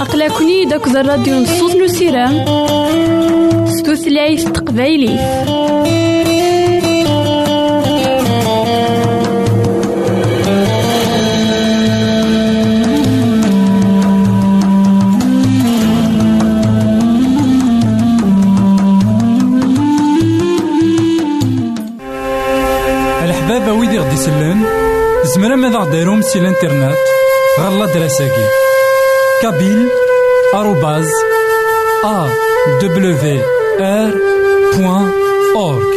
أقلكني داك الراديو نصوص نسيرام ستوثلايف تقبايلي زمرا ماذا غديرهم سي الانترنت غالا دراساكي كابيل آروباز أ دبليو آر بوان أورك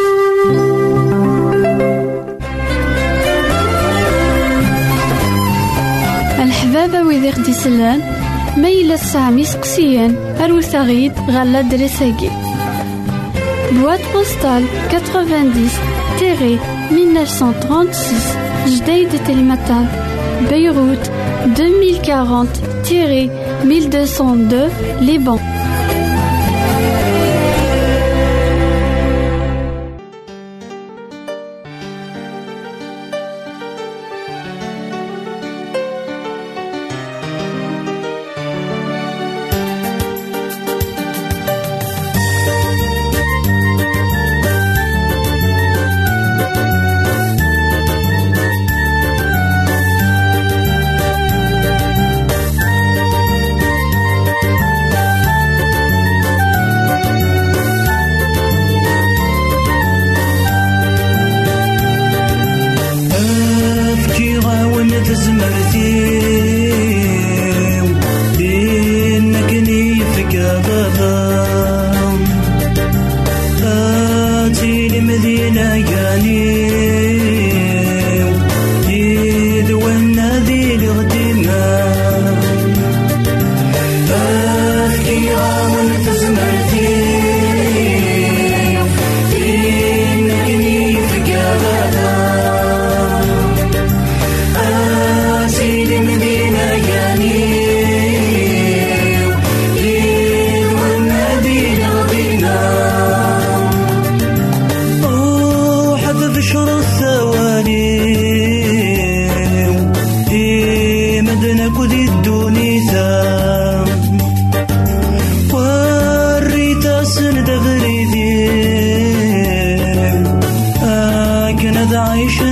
الحبابة ويدي غدي يسلن ما إلا تسعام يسقسيان أروت غيد غالا دراساكي Boîte postale 90 1936 de Telemata, Beyrouth 2040-1202, Liban.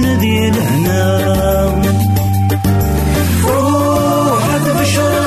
ذي الهنا روح بشرى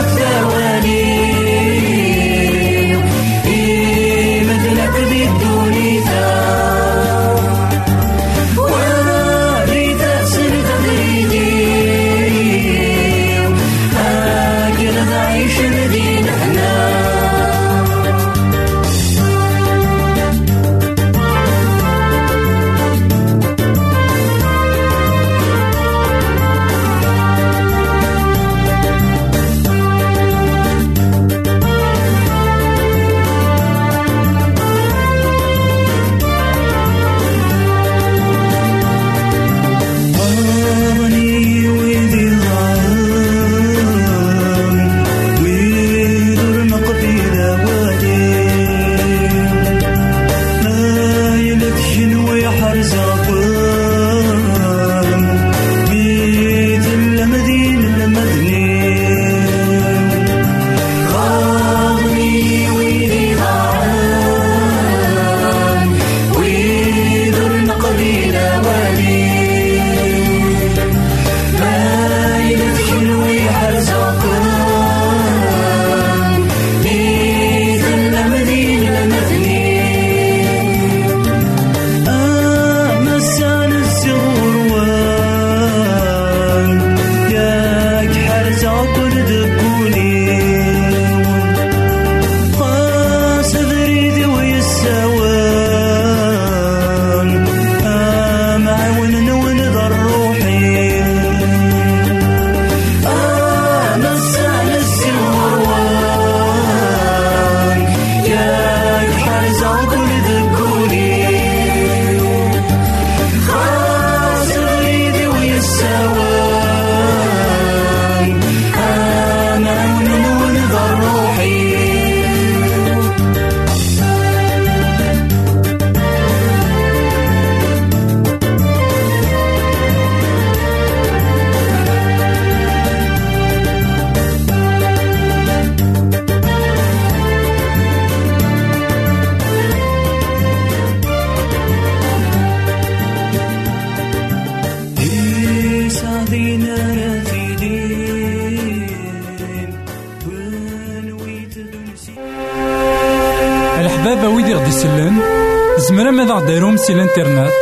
سي الانترنت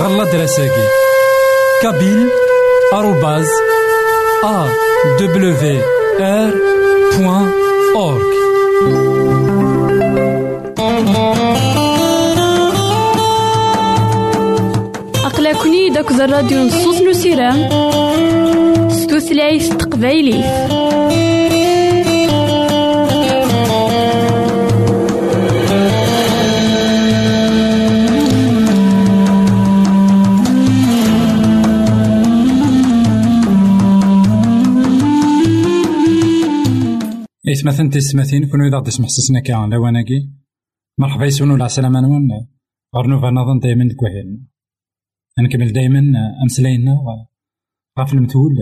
غالا دراساكي كابيل آروباز ا دبليو ار بوان اورك أقلكني داك الراديو نصوص نسيرام ستوثلايف تقبايلي إثمثن تسمثين كونو إذا تسمح سسنا كاع لواناكي مرحبا يسونو العسلامة نون غير نوفا نظن دايما ديك وهيلنا نكمل دايما أمسلاينا غاف المثول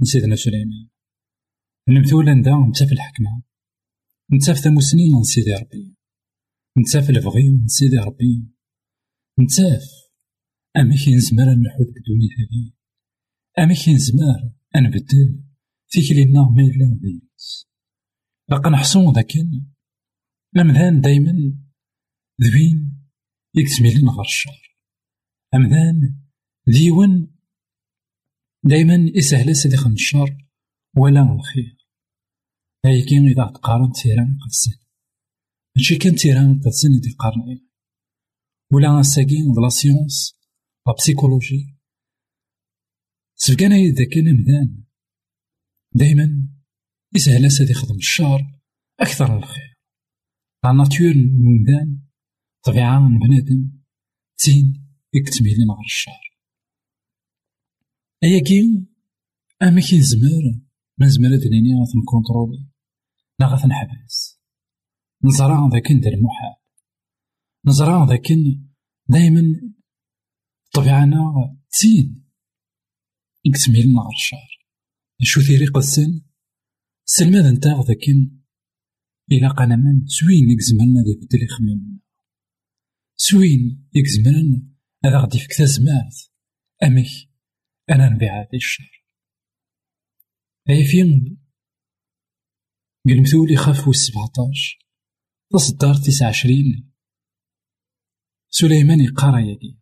من سيدنا سليمان. المثول عندها نتا في الحكمة. نتا في ثموسنين من سيدي ربي. نتا في البغي من سيدي ربي. نتا في أما كي نزمر نحوذ هذه أما كي نزمر أنبدل فيك لينا ما وديت باقا نحسو ذاك الأمذان دايما ذوين يكتملين غير الشر. أمذان ديون دايما يسهل سيدي الشر ولا الخير. لكن إذا تقارن تيران قدسن ماشي كان تيران قدسن يدي قارن ولا ساكين د لا سيونس لا بسيكولوجي. سبقانا إذا كان أمذان دايما يسهل سيدي يخدم الشر أكثر الخير. لا ناتور الممدان طبيعة من بنادم تين يكتميلين غير الشر أياكي أما كي نزمر ما نزمر هاد نيني غاث نكونترولي لا غاث نحبس. نزرع ذاك ندير المحال. نزرع ذاك دايما طبيعنا تين يكتميلين غير الشر شو ثيري قدسن سلماد نتا ذاك إلا قانا من سوين يكزمرنا ذي بدل يخممنا سوين يكزمرنا هذا غادي فيك تزمات. أمك أنا نبيع هذا الشر أي فين قلمثولي خاف سبعتاش تصدر تسعة عشرين. سليمان يقرا يدي.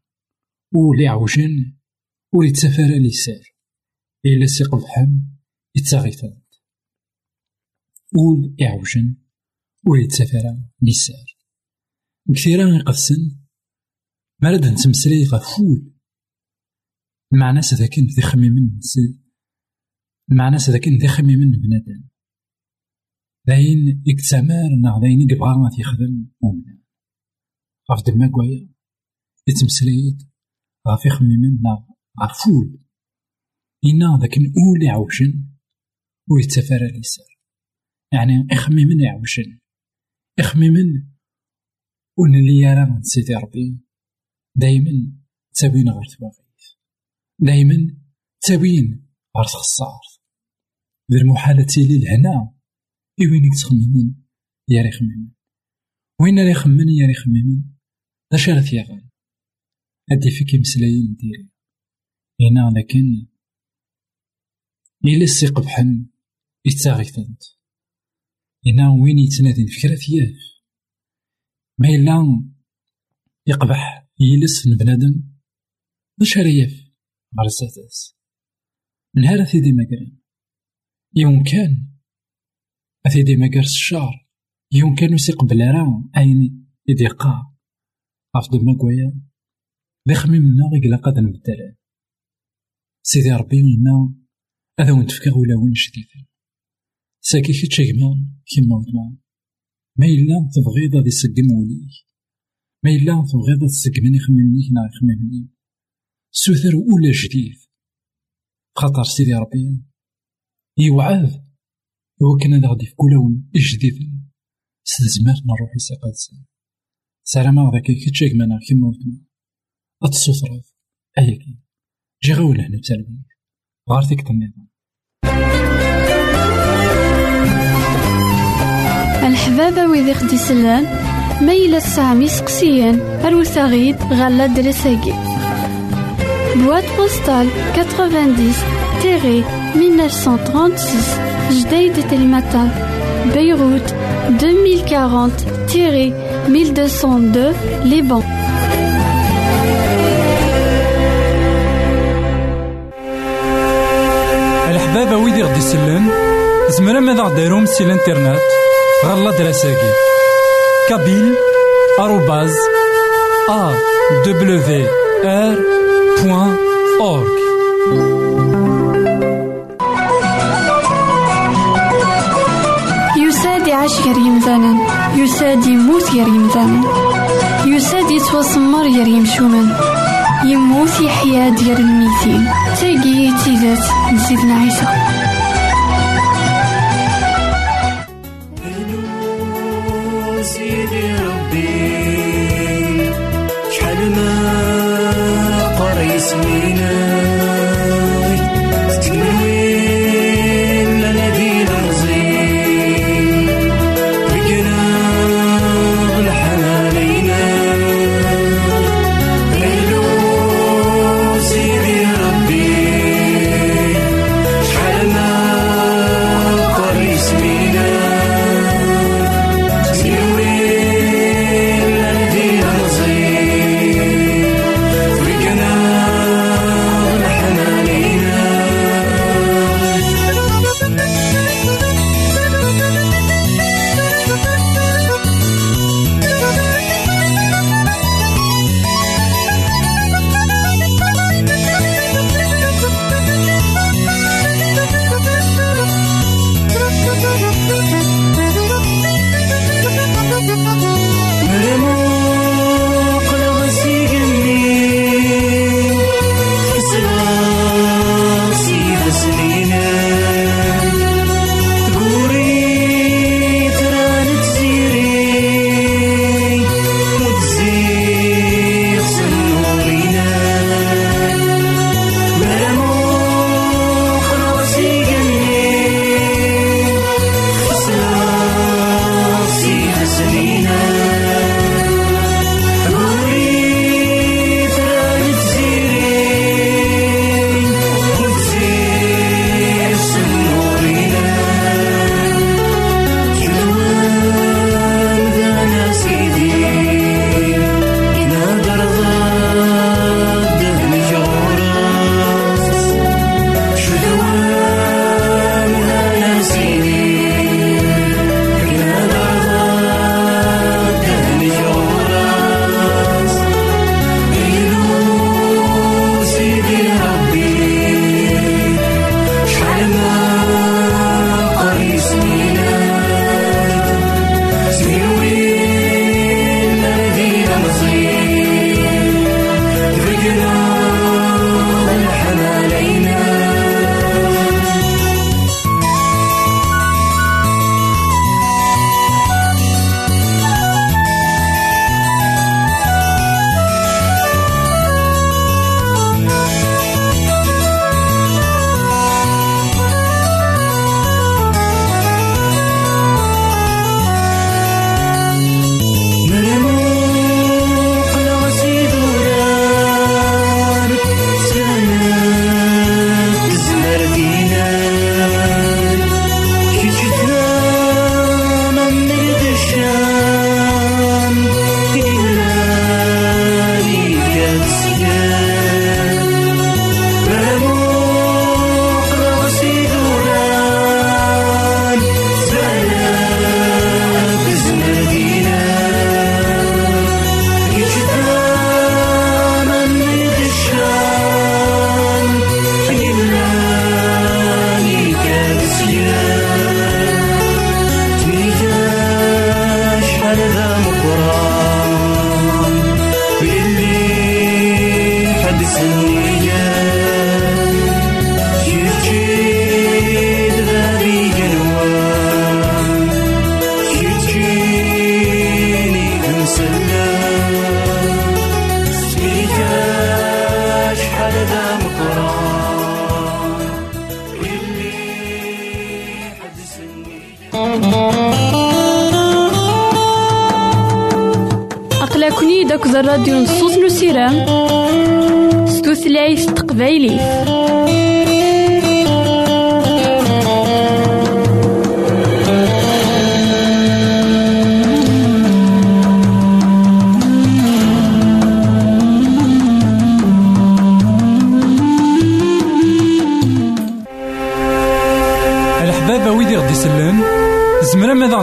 ولي عوجن ولي تسافر لسار إلا سيق الحم يتساغيثان ول إعوجن ول يتسافر لسار كثيرا يقفسن مرد نتمسلي غفول المعنى ذاك ذي خميمن المعنى ذاك ذي خميمن بنادم. داين يكتمار نا داين يبغى ما تيخدم مؤمن غاف دما كوايا يتمسليت غاف يخميمن نا غفول إنا ذاك نقول يعوجن ويتسافر لسار يعني اخميمن يعوجن اخميمن ونلي راه سيدي ربي. دايما تاوين غير تواغيث دايما تاوين غير تخسار ذي المحالة تيلي لهنا إوين تخممن يا ري خممن وين راه يخمن يا ري خممن اش راه ثيغان هادي فيك مسلايين ديري. هنا لكن. إلا السيق بحن. يتاغيثنت هنا وين يتنادي فكرة ثياف ما إلا يقبح يلس من بنادم واش رياف غير ساتاس نهار ثيدي مقرن يوم كان. أثيدي مقرس الشهر يوم كان يسيق بلا أين يدي قا. غاف دما كوايا ذي خميمنا غيقلا قاد نبدلان سيدي ربي إنا هذا وين تفكر ولا جديد ساكي كي تشيكما كيما ودما ما إلا تبغيض غادي يسقم وليك ما إلا تبغيض تسقمني خميمنيك نا خميمني سوثر ولا جديد. خاطر سيدي ربي. يوعد هو كان هذا غادي في كل لون جديد. سلزمات نروح يساقات سلام ذاك كي تشيك مانا كيما ودما أتصوصرف أياكي جي غاول هنا بسلبي. غار الحبابة ويدي خدي سلان ميلا سامي سقسيان أروساغيد غالا دراساكي بواد postale 90-1936 Jdeï de Telmatan Beyrouth 2040-1202 Liban الحبابة ويدي غدي يسلن زمرا ماذا غديرهم سي الإنترنت؟ غالا دراساكي كابيل آروباز ا دبليو ار بوان اورك يساد يعيش غير يمثالا يساد يموت غير يمثالا يساد يتوسمر غير يمشومان يموت يحيا ديال الميتين. تاقي تيزات نزيدنا عيسى.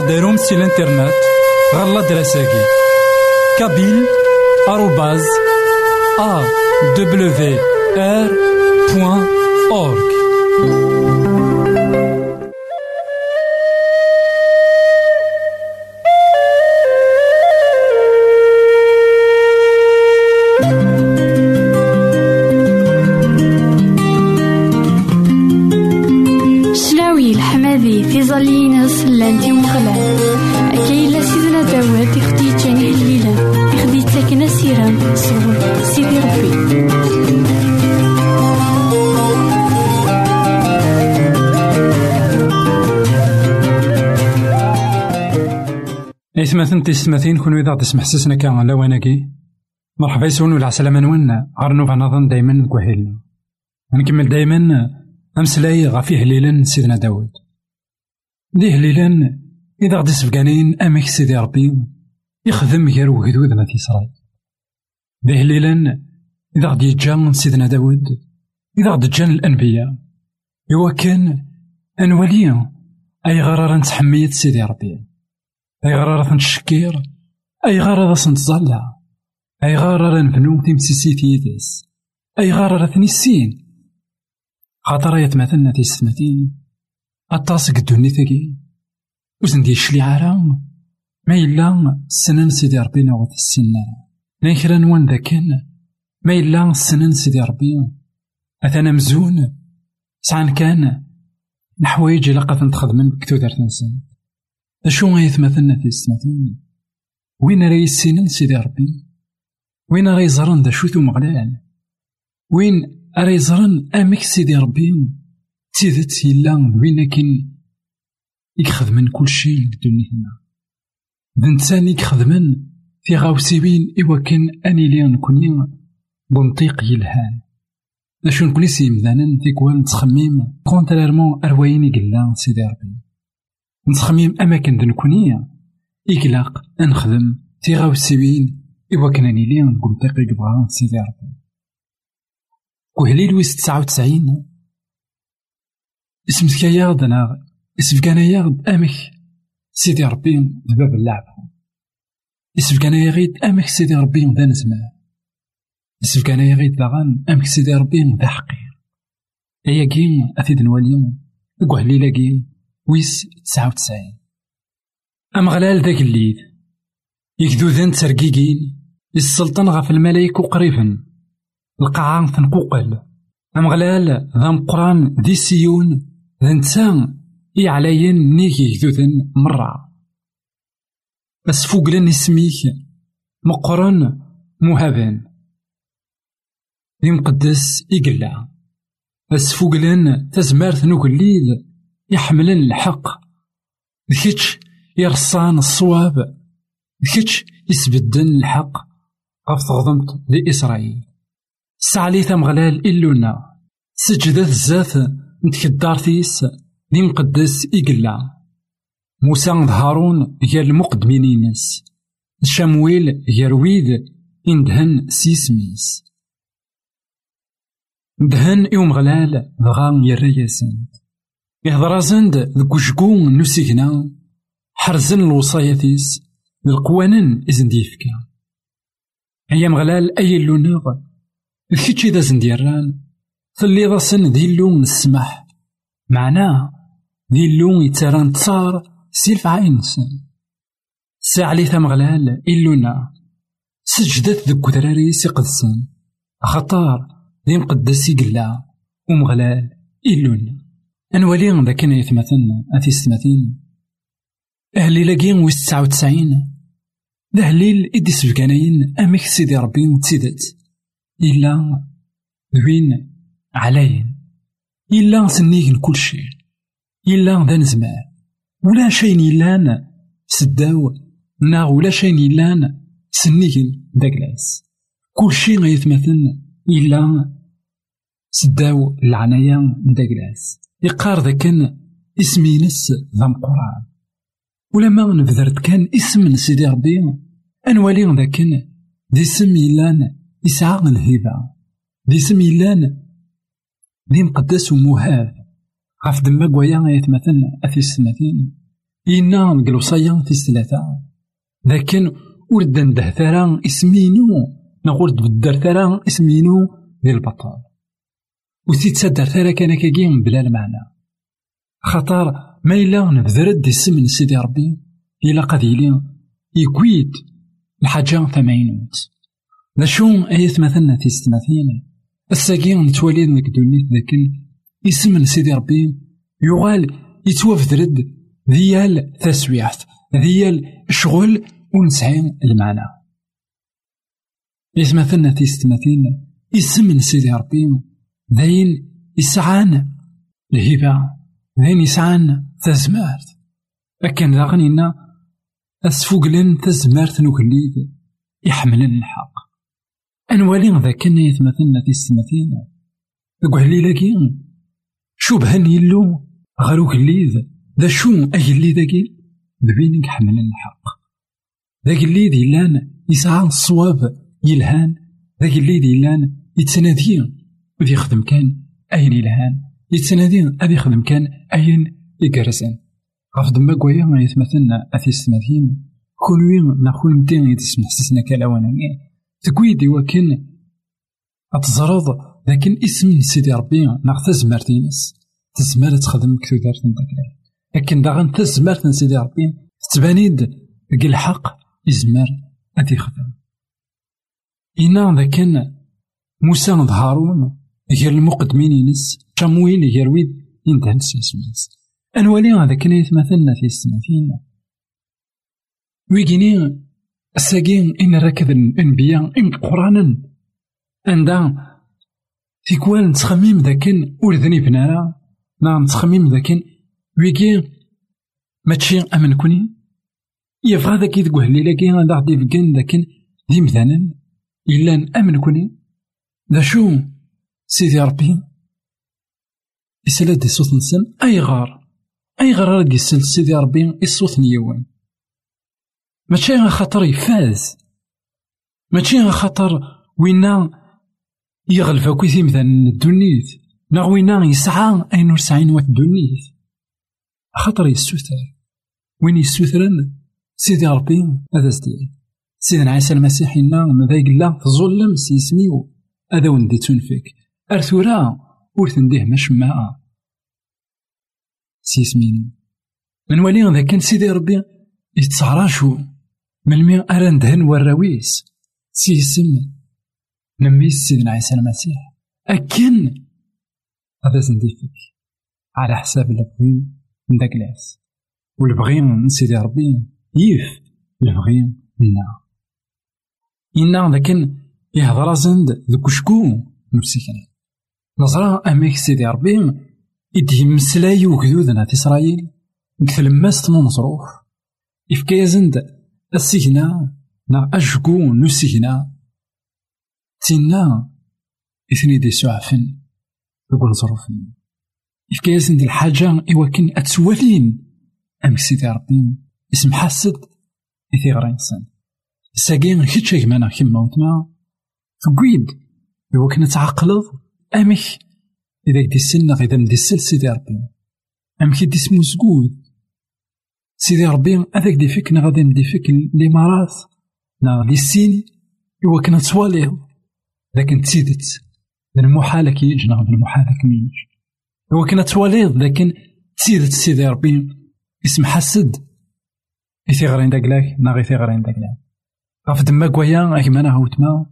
زمرا ماذا غديرهم سي الانترنت غالا دراساكي كابيل آروباز إثمثن تيستمثين كون سسنا كان على واناكي مرحبا يسون ولا عسلامة نون غار نوفا نظن دايما كوهيلنا نكمل دايما. أمسلأي غافي هليلا سيدنا داود. دي هليلا إذا غدي سفقانين أمك سيدي ربي. يخدم غير وهدود ما تيسراي دي هليلا إذا غدي يجا سيدنا داود. إذا غدي جان الأنبياء. إوا كان أنولي أي غرارة نتحميت سيدي ربي. أي غرارة نشكير أي غرارة نتظلع أي غرارة نبنو تيمسيسي تيدس أي غرارة نسين. خاطر يتمثلنا تيستمثين أطاس قدوني ثقي وزن دي شليعارا ما إلا سنن سيدي ربي نوض السنة. نيخرا نوان ذاكن ما إلا سنن سيدي ربي. أثنا مزون سعان كان نحوايج إلا قد نتخدمن بكتودر تنسن أشو غيتمثلنا تيستمثين وين راه يسينن سيدي ربي؟ وين راه يزرن دا شوتو مغلال وين راه يزرن أمك سيدي ربي؟ تيدت يلا وين كاين يخدمن كل شيء دنيتنا بنتسان يخدمن في غاوسيوين إوا كان أني لي نكوني بنطيق يلهان. أشو نكوني سيمدانا تيكوان نتخميم كونتريرمون أروايني قلا سيدي ربي. نتخميم أماكن دنكوني إقلاق أنخدم تي غاوسيوين إوا كان أني لي نكون طيق يبغى سيدي ربي. وهليل ويس تسعة وتسعين. اسم ياغد أنا اسم كان ياغد أمك. سيدي ربي باب اللعب اسم كان يغيد أمك سيدي ربي ذا نزمان اسم كان يغيد داغان أمك سيدي ربي ذا حقير. أيا كي أثيد نوالي وهليلا كي ويس تسعة وتسعين. أم غلال ذاك الليل؟ يكدو ذن ترقيقين السلطان غف الملايك وقريبا القاعة تنقوقل أم غلال ذا مقران دي سيون. ذا نتسان يعلين نيكي كذوذن مرة. بس فوقلن اسميك. مقرن مهابن. ذي مقدس يقلع بس فوقلن تزمارت نوكليد يحملن الحق. ذكيتش يرصان الصواب. ذكيتش يسبدن الحق. غف تغضمت لإسرائيل. سعلي ثمغلال إلونا. سجدت الزاث نتكدار ثيس. ذي مقدس إقلا. موسى هارون هي المقدمين ينس شمويل يرويد اندهن سيسميس دهن يوم غلال دغا يرياسن يهضر زند ذك وشكون نسيكنا حرزن الوصاياتيس القوانن إذن ديفكا. أيام غلال أي اللونغ كيتشي ذا زنديران ثلي ضاسن ذي اللون السمح معناه ذي اللون يتران تصار سيلف عينسن ساعلي ثمغلال إلونا سجدت ذك ذراري سيقدسن خطار ذي مقدس يقلا ومغلال إلونا أنوالي ذا كان يتمثل أثي ستماثين أهلي لاقين ويس تسعة وتسعين. ذا هليل إدي سفقانين أمك سيدي ربي وتسيدت. إلا ذوين علاين إلا سنيك كل شيء إلا ذا نزمان ولا شيء إلان سداو. نا ولا شيء إلان سنيك داكلاس كل شيء غيتمثل إلا سداو العناية نداكلاس يقار ذاك اسمينس ذا القرآن ولما نبذرت كان اسم سيدي ربي. أنوالي ذاك دي اسم يلان يسعى الهبة دي اسم يلان دي مقدس ومهاب. غاف دما كوايا يتمثل أثي السنتين. إنا نقلوصايا في الثلاثة. لكن ورد نده ثرا اسمينو. نقول تبدر ثرا اسمينو ديال البطال. وثي تصدر ثرا كان كاكين بلا المعنى خطر ما إلا نبذرد دي سيدي ربي إلا قد يلي يكويد الحاجة ثمانينوت لا شو أيث مثلنا في ستماثين الساقين نتوالي ذاك دونيت لكن اسم سيدي ربي يغال يتوفدرد ديال تسويعت ديال الشغل ونسعي المعنى. إذ مثلنا تيستمثين اسم سيدي ربي. داين يسعان. الهبة داين يسعان. تزمارت. لكن داغنينا أسفوقلن تزمارت نوكليد يحملن الحق. أنوالي ذاك يتمثلنا تيستمثين لكي شبهن يلو غير كليد ذا شو أجلي ذاكي ببينك حملن الحق. ذاك اللي يلان يسعى الصواب يلهان. ذاك اللي يلان يتسنادي وذي يخدم كان أين يلهان؟ يتسنادي أذي يخدم كان أين يقرسن غاف دما كوايا ما يتمثلنا أثي ستماثين كل وين ناخو متين يتسمح سسنا كلاوانا تكويدي وكن أتزرض لكن اسم سيدي ربي ناخ تزمر تينس تزمر تخدم كتودار تندك لكن داغن تزمر سيدي ربي تبانيد ديك الحق يزمر أدي يخدم. إنا ذا كان موسى هارون غير المقدمين ينس؟ شامويل غير ويد ينتهن سيسميس أنوالي هذا كان يتمثلنا في السنتين ويجيني الساقين إن ركض الأنبياء إن قرانا. عندها في كوال نتخميم ذاكن ورذني بنارا نعم نتخميم ذاكن. ويجي ماشي أمن كوني. يبغى ذاك يذكوه الليلة كي غادا غادي يفكن لكن دي مثلا إلا أمن كوني. ذا شو سيدي ربي يسلا دي صوت غار؟ أي غار راه يسل سيدي ربي؟ الصوت نيوان. ماشي غا خاطر يفاز. ماشي غا خاطر وينا يغلف كويثي مثلا الدنيت. نا وينا يسعى أين نسعين وات الدنيت. خاطر يسوثر. وين يسوثرن؟ سيدي ربي هذا سيدي سيدنا عيسى المسيح إنا ماذا يقلا تظلم سيسميو. هذا وندي تنفك. أرثورا ور تنديه مش ماء سيسمينو من ولي ذا كان سيدي ربي يتصعراشو من المي أران دهن والراويس سيسم نميس سيدنا عيسى المسيح أكن هذا سنديفك على حساب البغي من داك العس والبغي من سيدي ربي يف البغي منا إنا لكن يهضر زند ذوك شكو نفسكنا نظرا أميك سيدي ربي إدي مسلاي وكذوذنا في إسرائيل مثل ماس نصروف إفكا زند السجنا نا أشكو نسجنا تينا إثني دي سعفن يقول ظروفن إفكا زند الحاجة إوكن أتسوالين. أمك سيدي ربي اسم حاسد إثي غرا إنسان ساقين كيتش كمانا كيما وتما تقويد إوا كنا تعقلض أمك إذا كدي السنة إذا مدي السل سيدي ربي. أمك يدي اسمو زقود. سيدي ربي هذاك دي فيك غادي ندي فيك الإمارات نا غادي السين إوا كنا تواليض لكن تسيدت. المحالة كيجي نغد المحالة كميج إوا كنا تواليض لكن تسيدت سيدي ربي. اسم حسد. إثيغرين داكلاك نا غي ثيغرين داكلاك غاف دما كوايا أكما هاوتما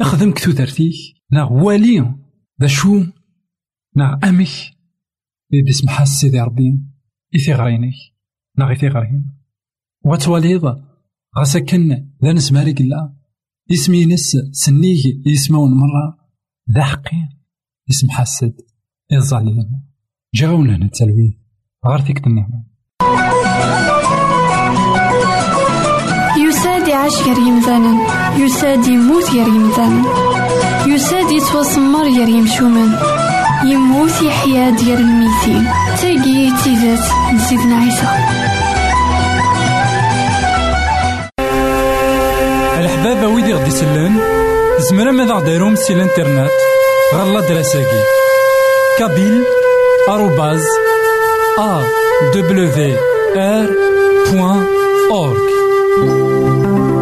أخدم كتو ترتيك نا والي ذا شو نا أمك إذا سمح سيدي ربي إثيغرينك نا غي ثيغرين واتواليض غاسكن ذا نسماري قلا إسمي نس سنيه يسمون مرة. ذا حقي اسم حسد الظالمين جاونا نتلوي غير فيك النعمة يساد يعيش غير يمثالا يساد يموت يساد يتوسمر غير يمشومن يموت يحيا ديال الميتين تاقي تيزات نسيدنا عيسى. الحبابة ويدي غدي يسلن زمرا ماذا غديرهم سي الإنترنت غالا دراساكي كابيل آروباز أ دبليو آر بوان أورك.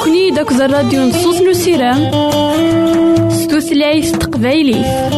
أقلكني داك الراديو نصوص نسيران ستوثلايف تقبايليه.